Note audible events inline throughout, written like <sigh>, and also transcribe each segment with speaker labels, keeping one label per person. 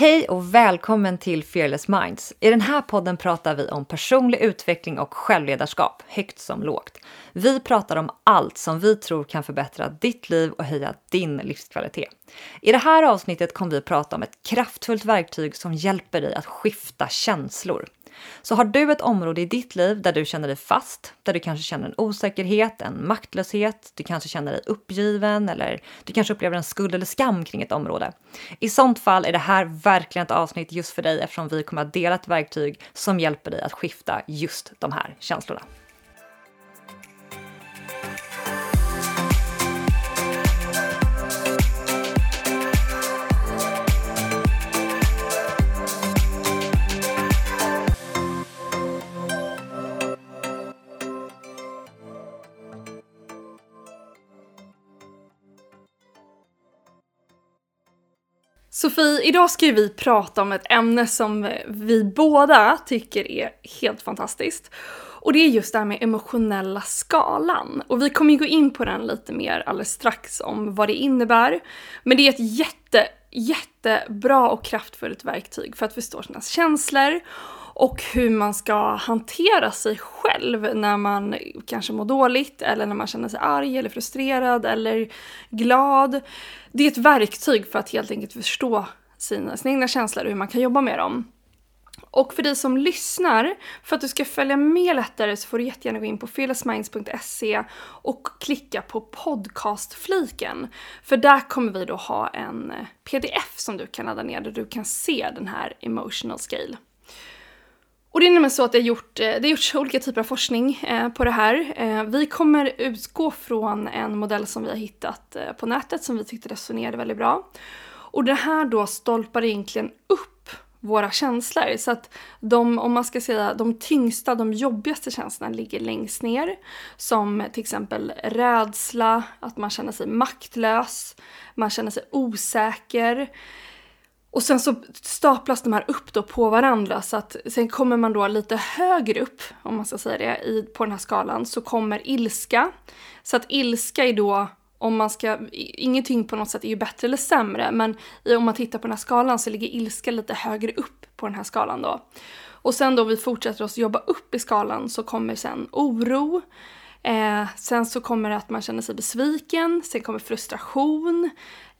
Speaker 1: Hej och välkommen till Fearless Minds. I den här podden pratar vi om personlig utveckling och självledarskap, högt som lågt. Vi pratar om allt som vi tror kan förbättra ditt liv och höja din livskvalitet. I det här avsnittet kommer vi prata om ett kraftfullt verktyg som hjälper dig att skifta känslor. Så har du ett område i ditt liv där du känner dig fast, där du kanske känner en osäkerhet, en maktlöshet, du kanske känner dig uppgiven eller du kanske upplever en skuld eller skam kring ett område. I sånt fall är det här verkligen ett avsnitt just för dig eftersom vi kommer att dela ett verktyg som hjälper dig att skifta just de här känslorna.
Speaker 2: Sofie, idag ska vi prata om ett ämne som vi båda tycker är helt fantastiskt. Och det är just det här med emotionella skalan. Och vi kommer ju gå in på den lite mer alldeles strax om vad det innebär. Men det är ett jätte, jättebra och kraftfullt verktyg för att förstå sina känslor och hur man ska hantera sig själv när man kanske mår dåligt eller när man känner sig arg eller frustrerad eller glad. Det är ett verktyg för att helt enkelt förstå sina, sina egna känslor och hur man kan jobba med dem. Och för dig som lyssnar, för att du ska följa med lättare så får du jättegärna gå in på fearlessminds.se och klicka på podcastfliken. För där kommer vi då ha en eh, pdf som du kan ladda ner där du kan se den här emotional scale. Och det är nämligen så att det har, gjort, eh, det har gjorts olika typer av forskning eh, på det här. Eh, vi kommer utgå från en modell som vi har hittat på nätet som vi tyckte resonerade väldigt bra. Och det här då stolpar egentligen upp våra känslor. Så att de, om man ska säga de tyngsta, de jobbigaste känslorna ligger längst ner. Som till exempel rädsla, att man känner sig maktlös, man känner sig osäker. Och sen så staplas de här upp då på varandra så att sen kommer man då lite högre upp, om man ska säga det, i, på den här skalan så kommer ilska. Så att ilska är då, om man ska, ingenting på något sätt är ju bättre eller sämre, men i, om man tittar på den här skalan så ligger ilska lite högre upp på den här skalan då. Och sen då vi fortsätter oss jobba upp i skalan så kommer sen oro, Eh, sen så kommer det att man känner sig besviken, sen kommer frustration,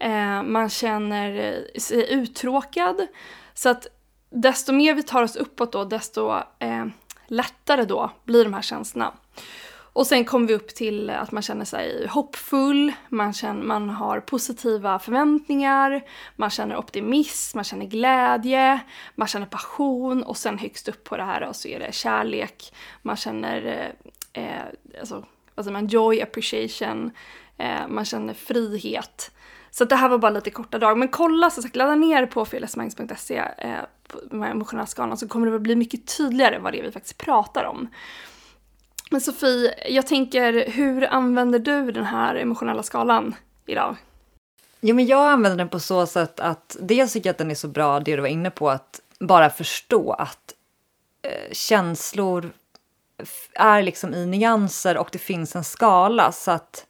Speaker 2: eh, man känner eh, sig uttråkad. Så att desto mer vi tar oss uppåt då, desto eh, lättare då blir de här känslorna. Och sen kommer vi upp till att man känner sig hoppfull, man, känner, man har positiva förväntningar, man känner optimism, man känner glädje, man känner passion och sen högst upp på det här då, så är det kärlek, man känner eh, eh alltså, vad säger man, joy, appreciation, eh, man känner frihet. Så det här var bara lite korta drag. Men kolla, som sagt, ladda ner på fearlessminds.se eh, med emotionella skalan så kommer det bli mycket tydligare vad det är vi faktiskt pratar om. Men Sofie, jag tänker, hur använder du den här emotionella skalan idag?
Speaker 1: Jo, men jag använder den på så sätt att dels tycker jag att den är så bra, det du var inne på, att bara förstå att eh, känslor är liksom i nyanser och det finns en skala. Så att eh,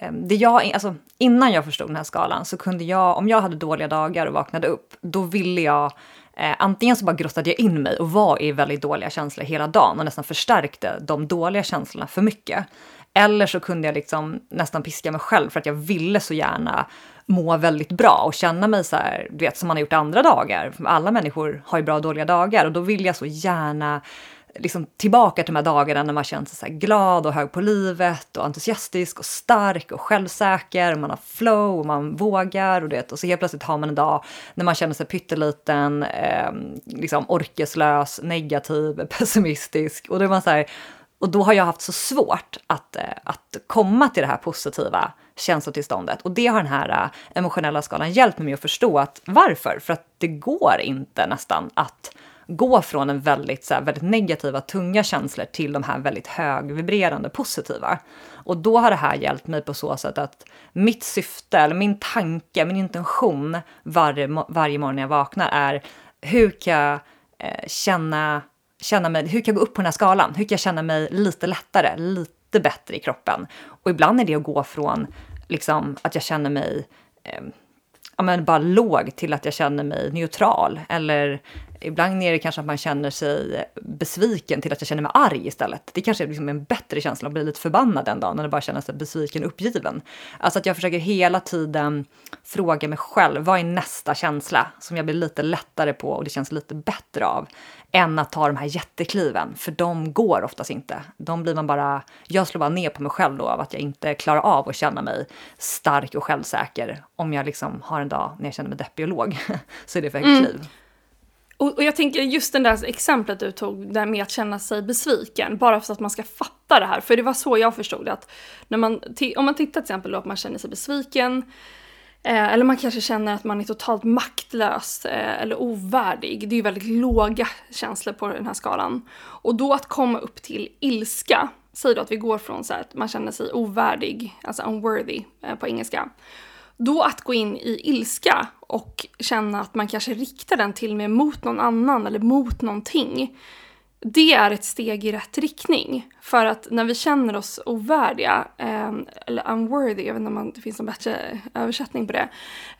Speaker 1: Ehm, det jag, alltså, innan jag förstod den här skalan så kunde jag, om jag hade dåliga dagar och vaknade upp, då ville jag Eh, antingen så bara grottade jag in mig och var i väldigt dåliga känslor hela dagen och nästan förstärkte de dåliga känslorna för mycket. Eller så kunde jag liksom nästan piska mig själv för att jag ville så gärna må väldigt bra och känna mig så här, du vet som man har gjort andra dagar. Alla människor har ju bra och dåliga dagar och då vill jag så gärna liksom tillbaka till de här dagarna när man känner sig så glad och hög på livet och entusiastisk och stark och självsäker. Och man har flow och man vågar och, det, och så helt plötsligt har man en dag när man känner sig pytteliten, eh, liksom orkeslös, negativ, <laughs> pessimistisk och då är man så här, och då har jag haft så svårt att, eh, att komma till det här positiva känslotillståndet. Och det har den här eh, emotionella skalan hjälpt mig att förstå att varför? För att det går inte nästan att gå från en väldigt, så här, väldigt negativa, tunga känslor till de här väldigt högvibrerande positiva. Och då har det här hjälpt mig på så sätt att mitt syfte, eller min tanke, min intention varje, varje morgon när jag vaknar är hur kan jag eh, känna, känna mig, hur kan jag gå upp på den här skalan? Hur kan jag känna mig lite lättare, lite bättre i kroppen? Och ibland är det att gå från liksom, att jag känner mig eh, ja, men bara låg till att jag känner mig neutral. Eller ibland är det kanske att man känner sig besviken till att jag känner mig arg istället. Det kanske är liksom en bättre känsla att bli lite förbannad den dagen, än att bara känna sig besviken och uppgiven. Alltså att jag försöker hela tiden fråga mig själv, vad är nästa känsla som jag blir lite lättare på och det känns lite bättre av? än att ta de här jättekliven, för de går oftast inte. De blir man bara, jag slår bara ner på mig själv då av att jag inte klarar av att känna mig stark och självsäker om jag liksom har en dag när jag känner mig deppig och låg. <laughs> så är det för högt mm.
Speaker 2: Och, och, jag tänker just det där exemplet du tog, där med att känna sig besviken, bara för att man ska fatta det här. För det var så jag förstod det, att när man, om man tittar till exempel då att man känner sig besviken, Eh, eller man kanske känner att man är totalt maktlös eh, eller ovärdig. Det är ju väldigt låga känslor på den här skalan. Och då att komma upp till ilska, säg då att vi går från så att man känner sig ovärdig, alltså unworthy eh, på engelska. Då att gå in i ilska och känna att man kanske riktar den till och med mot någon annan eller mot någonting det är ett steg i rätt riktning. För att när vi känner oss ovärdiga, eh, eller unworthy, jag vet inte om det finns någon bättre översättning på det,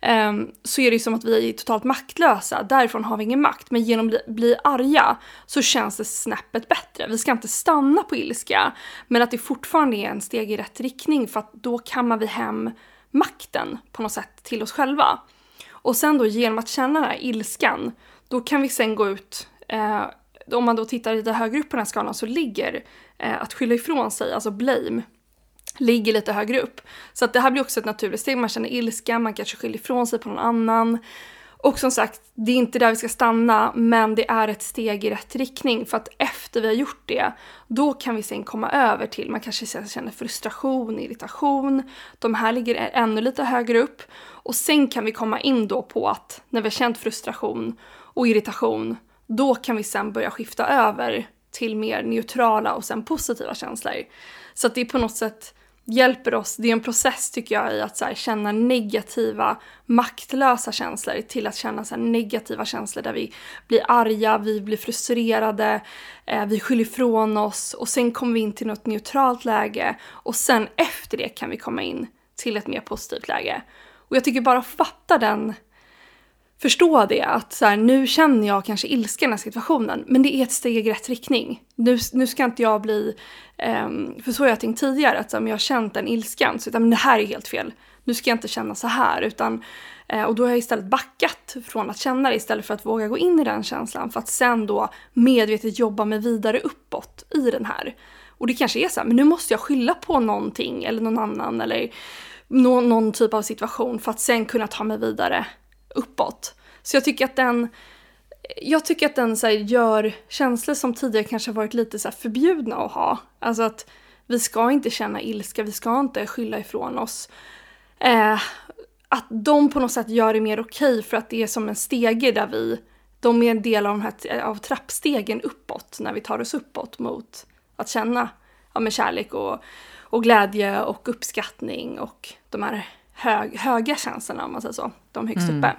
Speaker 2: eh, så är det som att vi är totalt maktlösa. Därifrån har vi ingen makt. Men genom att bli, bli arga så känns det snäppet bättre. Vi ska inte stanna på ilska, men att det fortfarande är en steg i rätt riktning för att då kammar vi hem makten på något sätt till oss själva. Och sen då genom att känna den här ilskan, då kan vi sen gå ut eh, om man då tittar lite högre upp på den här skalan så ligger eh, att skylla ifrån sig, alltså blame, ligger lite högre upp. Så att det här blir också ett naturligt steg, man känner ilska, man kanske skyller ifrån sig på någon annan. Och som sagt, det är inte där vi ska stanna, men det är ett steg i rätt riktning för att efter vi har gjort det, då kan vi sen komma över till, man kanske känner frustration, irritation, de här ligger ännu lite högre upp. Och sen kan vi komma in då på att när vi har känt frustration och irritation, då kan vi sen börja skifta över till mer neutrala och sen positiva känslor. Så att det är på något sätt hjälper oss, det är en process tycker jag i att så här, känna negativa, maktlösa känslor till att känna så här, negativa känslor där vi blir arga, vi blir frustrerade, eh, vi skyller ifrån oss och sen kommer vi in till något neutralt läge och sen efter det kan vi komma in till ett mer positivt läge. Och jag tycker bara fatta den förstå det att så här, nu känner jag kanske ilska i den här situationen men det är ett steg i rätt riktning. Nu, nu ska inte jag bli, um, för så har jag tänkt tidigare att så här, jag har känt den ilskan så men det här är helt fel. Nu ska jag inte känna så här utan uh, och då har jag istället backat från att känna det istället för att våga gå in i den känslan för att sen då medvetet jobba mig vidare uppåt i den här. Och det kanske är så här, men nu måste jag skylla på någonting eller någon annan eller någon, någon typ av situation för att sen kunna ta mig vidare uppåt. Så jag tycker att den jag tycker att den så här, gör känslor som tidigare kanske varit lite så förbjudna att ha. Alltså att vi ska inte känna ilska, vi ska inte skylla ifrån oss. Eh, att de på något sätt gör det mer okej okay för att det är som en stege där vi, de är en del av, de här, av trappstegen uppåt när vi tar oss uppåt mot att känna ja, med kärlek och, och glädje och uppskattning och de här hög, höga känslorna om man säger så, de högst mm. uppe.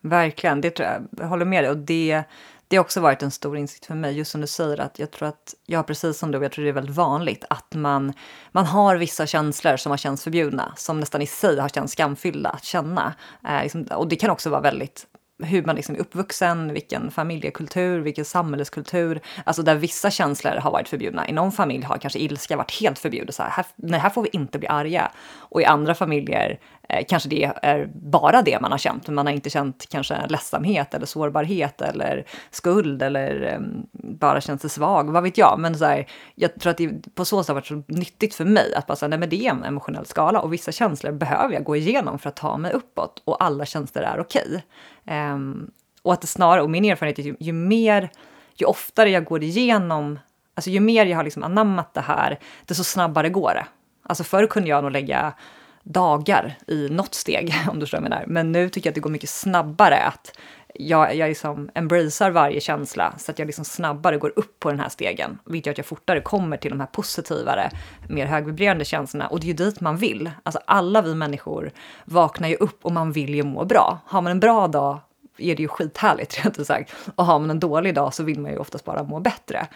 Speaker 1: Verkligen, det tror jag, jag håller med dig. Och det, det har också varit en stor insikt för mig, just som du säger att jag tror att, ja precis som du, jag tror det är väldigt vanligt att man, man har vissa känslor som har känts förbjudna, som nästan i sig har känts skamfyllda att känna. Eh, liksom, och det kan också vara väldigt hur man liksom är uppvuxen, vilken familjekultur, vilken samhällskultur. Alltså där vissa känslor har varit förbjudna. I någon familj har kanske ilska varit helt förbjudet. Så här, nej, här får vi inte bli arga. Och i andra familjer Eh, kanske det är bara det man har känt. men Man har inte känt kanske ledsamhet eller sårbarhet eller skuld eller um, bara känt sig svag. Vad vet jag? Men så här, jag tror att det på så sätt har varit så nyttigt för mig att bara säga, nej men det är en emotionell skala och vissa känslor behöver jag gå igenom för att ta mig uppåt och alla känslor är okej. Okay. Um, och att det snarare, och min erfarenhet är ju, ju mer, ju oftare jag går igenom, alltså ju mer jag har liksom anammat det här, desto snabbare går det. Alltså förr kunde jag nog lägga dagar i något steg, <laughs> om du förstår vad jag menar. Men nu tycker jag att det går mycket snabbare att jag, jag liksom embracear varje känsla så att jag liksom snabbare går upp på den här stegen. Vilket gör att jag fortare kommer till de här positivare, mer högvibrerande känslorna. Och det är ju dit man vill. Alltså alla vi människor vaknar ju upp och man vill ju må bra. Har man en bra dag är det ju skithärligt <laughs> rent ut sagt. Och har man en dålig dag så vill man ju oftast bara må bättre.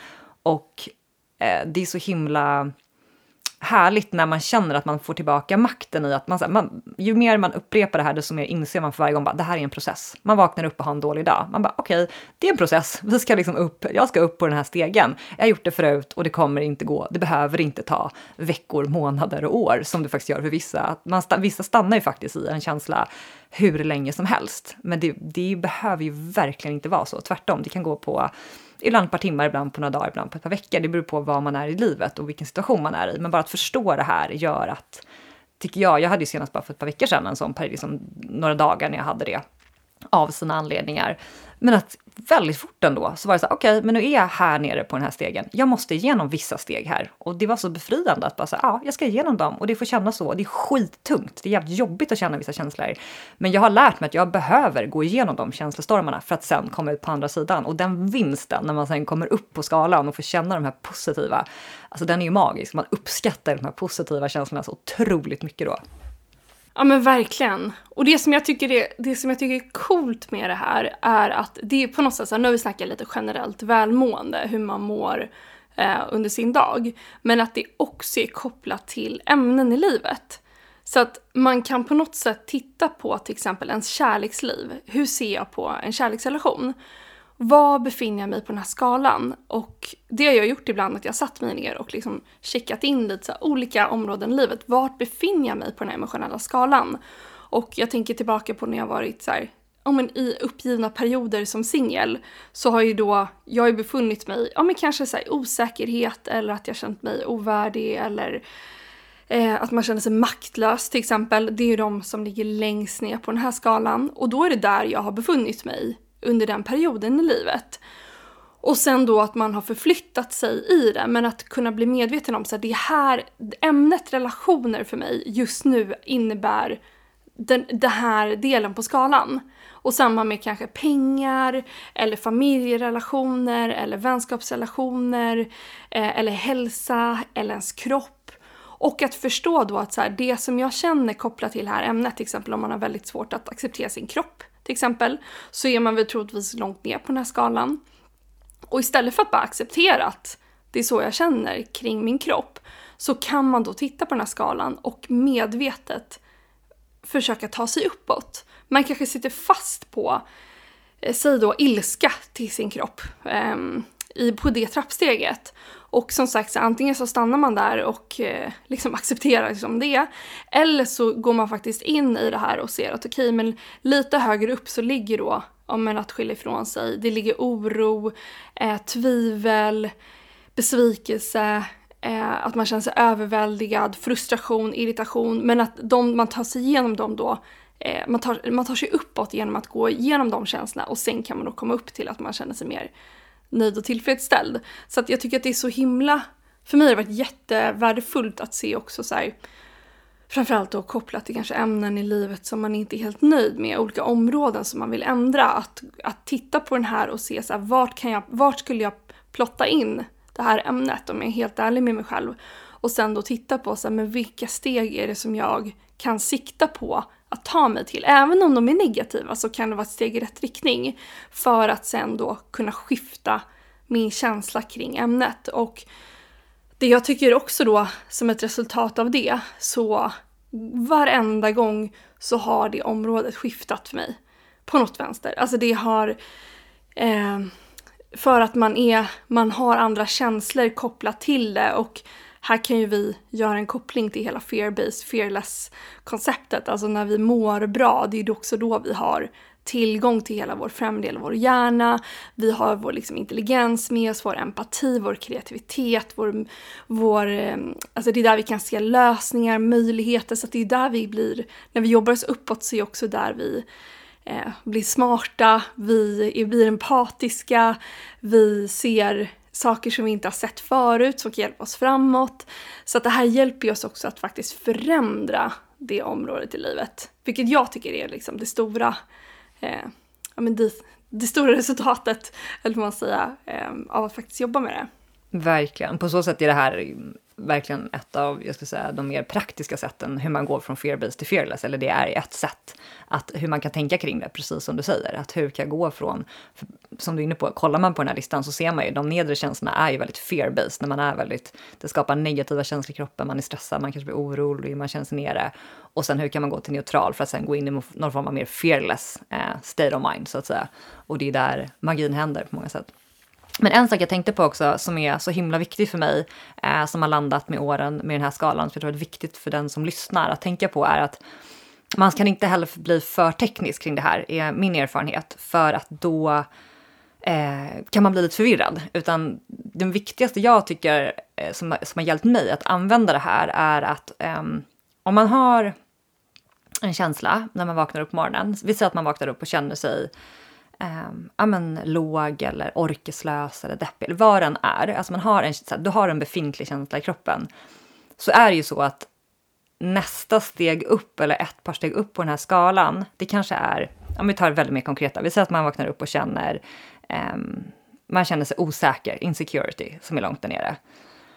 Speaker 1: Och eh, det är så himla härligt när man känner att man får tillbaka makten i att man, man ju mer man upprepar det här, desto mer inser man för varje gång att det här är en process. Man vaknar upp och har en dålig dag. Man bara okej, okay, det är en process. Vi ska liksom upp. Jag ska upp på den här stegen. Jag har gjort det förut och det kommer inte gå. Det behöver inte ta veckor, månader och år som det faktiskt gör för vissa. Man, vissa stannar ju faktiskt i en känsla hur länge som helst. Men det, det behöver ju verkligen inte vara så. Tvärtom, det kan gå på ibland ett par timmar, ibland på några dagar, ibland på ett par veckor. Det beror på vad man är i livet och vilken situation man är i. Men bara att förstå det här gör att, tycker jag, jag hade ju senast bara för ett par veckor sedan en sån period, liksom några dagar när jag hade det av sina anledningar. Men att väldigt fort ändå så var det så okej, okay, men nu är jag här nere på den här stegen. Jag måste igenom vissa steg här. Och det var så befriande att bara säga, ja, jag ska igenom dem och det får kännas så. Det är skittungt. Det är jävligt jobbigt att känna vissa känslor. Men jag har lärt mig att jag behöver gå igenom de känslostormarna för att sen komma ut på andra sidan. Och den vinsten när man sen kommer upp på skalan och får känna de här positiva, alltså den är ju magisk. Man uppskattar de här positiva känslorna så otroligt mycket då.
Speaker 2: Ja men verkligen. Och det som jag tycker är, det som jag tycker är coolt med det här är att det är på något sätt, så här, nu har vi snackat lite generellt välmående, hur man mår eh, under sin dag, men att det också är kopplat till ämnen i livet. Så att man kan på något sätt titta på till exempel ens kärleksliv. Hur ser jag på en kärleksrelation? Var befinner jag mig på den här skalan? Och det har jag gjort ibland, att jag satt mig ner och liksom checkat in lite så olika områden i livet. Vart befinner jag mig på den här emotionella skalan? Och jag tänker tillbaka på när jag varit så här, ja, men i uppgivna perioder som singel så har ju då jag har ju befunnit mig, ja men kanske så här, osäkerhet eller att jag känt mig ovärdig eller eh, att man känner sig maktlös till exempel. Det är ju de som ligger längst ner på den här skalan och då är det där jag har befunnit mig under den perioden i livet. Och sen då att man har förflyttat sig i det, men att kunna bli medveten om att det här ämnet relationer för mig just nu innebär den, den här delen på skalan. Och samma med kanske pengar, eller familjerelationer, eller vänskapsrelationer, eh, eller hälsa, eller ens kropp. Och att förstå då att så här, det som jag känner kopplat till det här ämnet, till exempel om man har väldigt svårt att acceptera sin kropp, till exempel, så är man väl troligtvis långt ner på den här skalan. Och istället för att bara acceptera att det är så jag känner kring min kropp, så kan man då titta på den här skalan och medvetet försöka ta sig uppåt. Man kanske sitter fast på, eh, säg då ilska till sin kropp, eh, i, på det trappsteget. Och som sagt, så antingen så stannar man där och eh, liksom <laughs> accepterar liksom det. Eller så går man faktiskt in i det här och ser att okej, okay, men lite högre upp så ligger då, om en att skilja ifrån sig, det ligger oro, eh, tvivel, besvikelse, eh, att man känner sig överväldigad, frustration, irritation. Men att de, man tar sig igenom dem då eh, man, tar, man tar sig uppåt genom att gå igenom de känslorna och sen kan man då komma upp till att man känner sig mer nöjd och tillfredsställd. Så att jag tycker att det är så himla, för mig har det varit jättevärdefullt att se också så här, framförallt då kopplat till kanske ämnen i livet som man inte är helt nöjd med, olika områden som man vill ändra. Att, att titta på den här och se så här, vart, kan jag, vart skulle jag plotta in det här ämnet om jag är helt ärlig med mig själv. Och sen då titta på så här, men vilka steg är det som jag kan sikta på att ta mig till. Även om de är negativa så kan det vara ett steg i rätt riktning för att sen då kunna skifta min känsla kring ämnet. Och det jag tycker också då som ett resultat av det så varenda gång så har det området skiftat för mig på något vänster. Alltså det har eh, för att man är, man har andra känslor kopplat till det och här kan ju vi göra en koppling till hela fear-based, fearless-konceptet. Alltså när vi mår bra, det är ju också då vi har tillgång till hela vår främre del av vår hjärna. Vi har vår liksom, intelligens med oss, vår empati, vår kreativitet, vår, vår, eh, alltså det är där vi kan se lösningar, möjligheter. Så det är där vi blir, när vi jobbar oss uppåt så är det också där vi eh, blir smarta, vi blir empatiska, vi ser saker som vi inte har sett förut som kan hjälpa oss framåt. Så att det här hjälper oss också att faktiskt förändra det området i livet. Vilket jag tycker är liksom det stora, eh, ja, men det, det, stora resultatet, eller vad man säga, eh, av att faktiskt jobba med det.
Speaker 1: Verkligen. På så sätt är det här verkligen ett av jag ska säga, de mer praktiska sätten hur man går från fear-based till fearless. Eller det är ett sätt att hur man kan tänka kring det, precis som du säger. Att hur kan jag gå från, som du är inne på, kollar man på den här listan så ser man ju de nedre känslorna är ju väldigt fear-based. När man är väldigt, det skapar negativa känslor i kroppen, man är stressad, man kanske blir orolig, man känner sig nere. Och sen hur kan man gå till neutral för att sen gå in i någon form av mer fearless eh, state of mind så att säga. Och det är där magin händer på många sätt. Men en sak jag tänkte på också som är så himla viktig för mig, eh, som har landat med åren med den här skalan, som jag tror är viktigt för den som lyssnar att tänka på är att man kan inte heller bli för teknisk kring det här, är min erfarenhet, för att då eh, kan man bli lite förvirrad. Utan den viktigaste jag tycker eh, som, som har hjälpt mig att använda det här är att eh, om man har en känsla när man vaknar upp på morgonen, vi säger att man vaknar upp och känner sig eh, ja, men, låg eller orkeslös eller deppig, eller vad den är, alltså man har en, du har en befintlig känsla i kroppen, så är det ju så att nästa steg upp eller ett par steg upp på den här skalan, det kanske är, om vi tar väldigt mer konkreta, vi säger att man vaknar upp och känner, eh, man känner sig osäker, insecurity, som är långt där nere.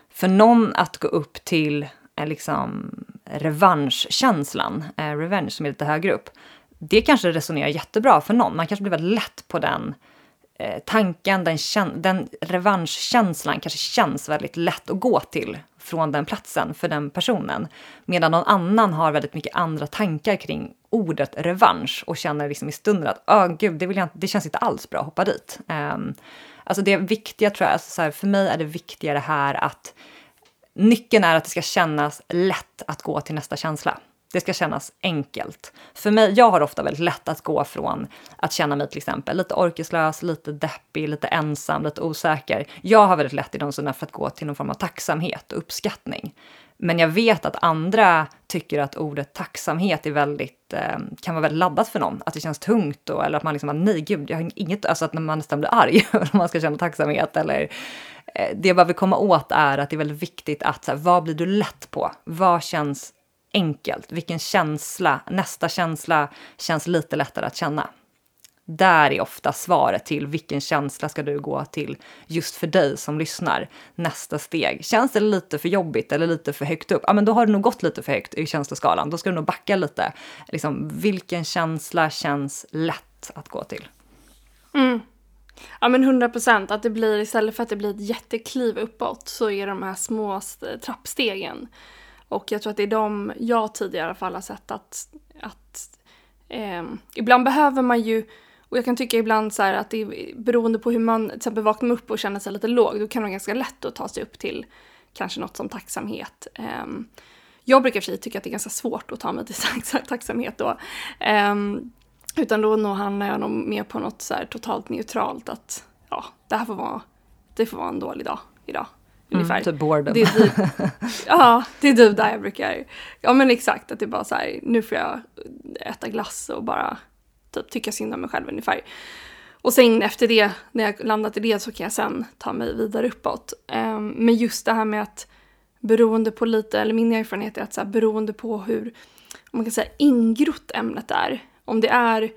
Speaker 1: För någon att gå upp till eh, liksom revanschkänslan, eh, revenge som är lite högre upp, det kanske resonerar jättebra för någon. Man kanske blir väldigt lätt på den eh, tanken, den, den revanschkänslan kanske känns väldigt lätt att gå till från den platsen för den personen. Medan någon annan har väldigt mycket andra tankar kring ordet revansch och känner liksom i stunden att oh, gud, det, vill jag, det känns inte alls bra att hoppa dit. Um, alltså det viktiga tror jag, alltså så här, för mig är det viktigare här att nyckeln är att det ska kännas lätt att gå till nästa känsla. Det ska kännas enkelt. För mig, jag har ofta väldigt lätt att gå från att känna mig till exempel lite orkeslös, lite deppig, lite ensam, lite osäker. Jag har väldigt lätt i de stunderna för att gå till någon form av tacksamhet och uppskattning. Men jag vet att andra tycker att ordet tacksamhet är väldigt, eh, kan vara väldigt laddat för någon. Att det känns tungt då, eller att man liksom, nej gud, jag har inget, alltså att man nästan blir arg <laughs> om man ska känna tacksamhet. Eller, eh, det jag behöver komma åt är att det är väldigt viktigt att, så här, vad blir du lätt på? Vad känns enkelt. Vilken känsla, nästa känsla känns lite lättare att känna. Där är ofta svaret till vilken känsla ska du gå till just för dig som lyssnar. Nästa steg. Känns det lite för jobbigt eller lite för högt upp? Ja, men då har du nog gått lite för högt i känsloskalan. Då ska du nog backa lite. Liksom, vilken känsla känns lätt att gå till?
Speaker 2: Mm. Ja men 100 procent, att det blir istället för att det blir ett jättekliv uppåt så är de här små trappstegen och jag tror att det är de jag tidigare i alla fall har sett att, att eh, ibland behöver man ju och jag kan tycka ibland så att det är beroende på hur man till exempel vaknar upp och känner sig lite låg, då kan det vara ganska lätt att ta sig upp till kanske något som tacksamhet. Ehm, jag brukar i och för sig tycka att det är ganska svårt att ta mig till <laughs> tacksamhet då. Ehm, utan då nog handlar jag nog mer på något så totalt neutralt att ja, det här får vara, det får vara en dålig dag idag.
Speaker 1: Mm, ungefär. Mm, typ boredom.
Speaker 2: Det är typ, <laughs> ja, det är typ där jag brukar, ja men exakt att det är bara så här, nu får jag äta glass och bara typ tycka synd om mig själv ungefär. Och sen efter det, när jag landat i det så kan jag sen ta mig vidare uppåt. Um, men just det här med att beroende på lite, eller min erfarenhet är att så här, beroende på hur, om man kan säga ingrott ämnet är. Om det är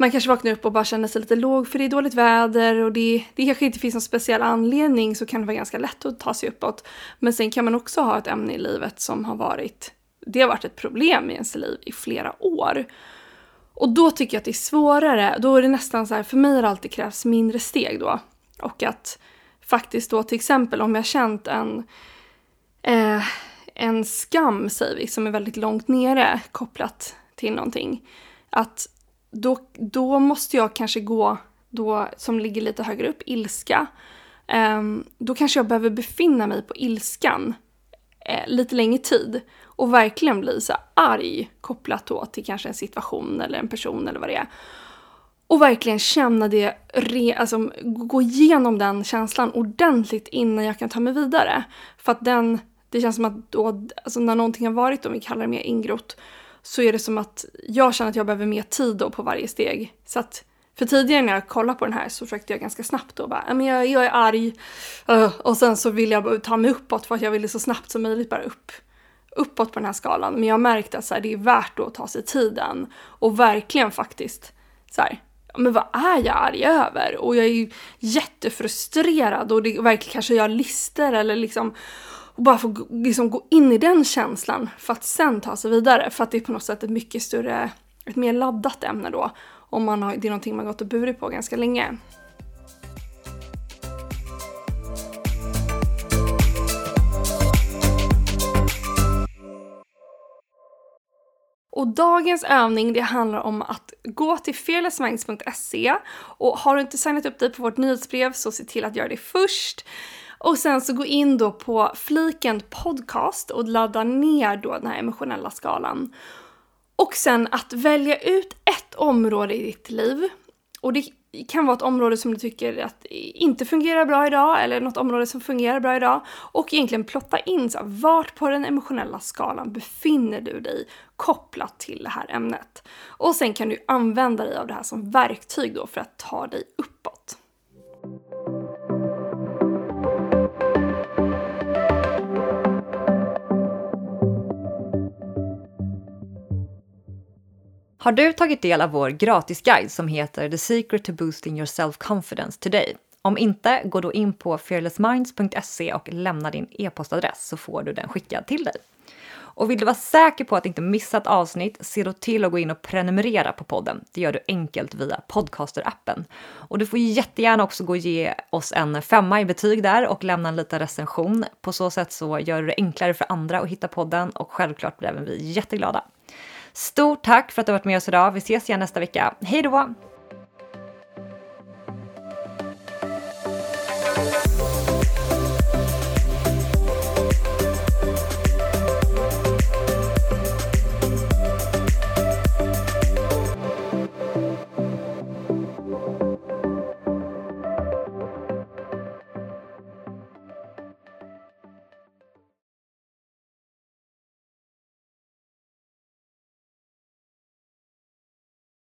Speaker 2: man kanske vaknar upp och bara känner sig lite låg för det är dåligt väder och det, det kanske inte finns någon speciell anledning så kan det vara ganska lätt att ta sig uppåt. Men sen kan man också ha ett ämne i livet som har varit, det har varit ett problem i ens liv i flera år. Och då tycker jag att det är svårare, då är det nästan så här, för mig har det alltid krävts mindre steg då. Och att faktiskt då till exempel om jag känt en, eh, en skam säger vi, som är väldigt långt nere kopplat till någonting. Att då, då måste jag kanske gå, då, som ligger lite högre upp, ilska. Um, då kanske jag behöver befinna mig på ilskan eh, lite längre tid och verkligen bli så arg kopplat då till kanske en situation eller en person eller vad det är. Och verkligen känna det, re, alltså gå igenom den känslan ordentligt innan jag kan ta mig vidare. För att den, det känns som att då, alltså när någonting har varit, om vi kallar det mer ingrott, så är det som att jag känner att jag behöver mer tid då på varje steg. Så att för tidigare när jag kollade på den här så försökte jag ganska snabbt då bara, men jag, jag är arg. Och sen så vill jag ta mig uppåt för att jag ville så snabbt som möjligt bara upp. Uppåt på den här skalan. Men jag märkte att så här, det är värt då att ta sig tiden. Och verkligen faktiskt så här, men vad är jag arg över? Och jag är ju jättefrustrerad och det verkligen kanske jag lister eller liksom och bara få liksom gå in i den känslan för att sen ta sig vidare. För att det är på något sätt ett mycket större, ett mer laddat ämne då. Om man har, det är någonting man gått och burit på ganska länge. Och dagens övning det handlar om att gå till fearlessminds.se och har du inte signat upp dig på vårt nyhetsbrev så se till att göra det först. Och sen så gå in då på fliken podcast och ladda ner då den här emotionella skalan. Och sen att välja ut ett område i ditt liv. Och det kan vara ett område som du tycker att inte fungerar bra idag eller något område som fungerar bra idag. Och egentligen plotta in så här, vart på den emotionella skalan befinner du dig kopplat till det här ämnet. Och sen kan du använda dig av det här som verktyg då för att ta dig uppåt.
Speaker 1: Har du tagit del av vår gratisguide som heter The Secret to Boosting Your Self-Confidence Today? Om inte, gå då in på fearlessminds.se och lämna din e-postadress så får du den skickad till dig. Och vill du vara säker på att inte missa ett avsnitt, se då till att gå in och prenumerera på podden. Det gör du enkelt via Podcaster-appen. Och du får jättegärna också gå och ge oss en femma i betyg där och lämna en liten recension. På så sätt så gör du det enklare för andra att hitta podden och självklart blir även vi jätteglada. Stort tack för att du har varit med oss idag. Vi ses igen nästa vecka. Hej då!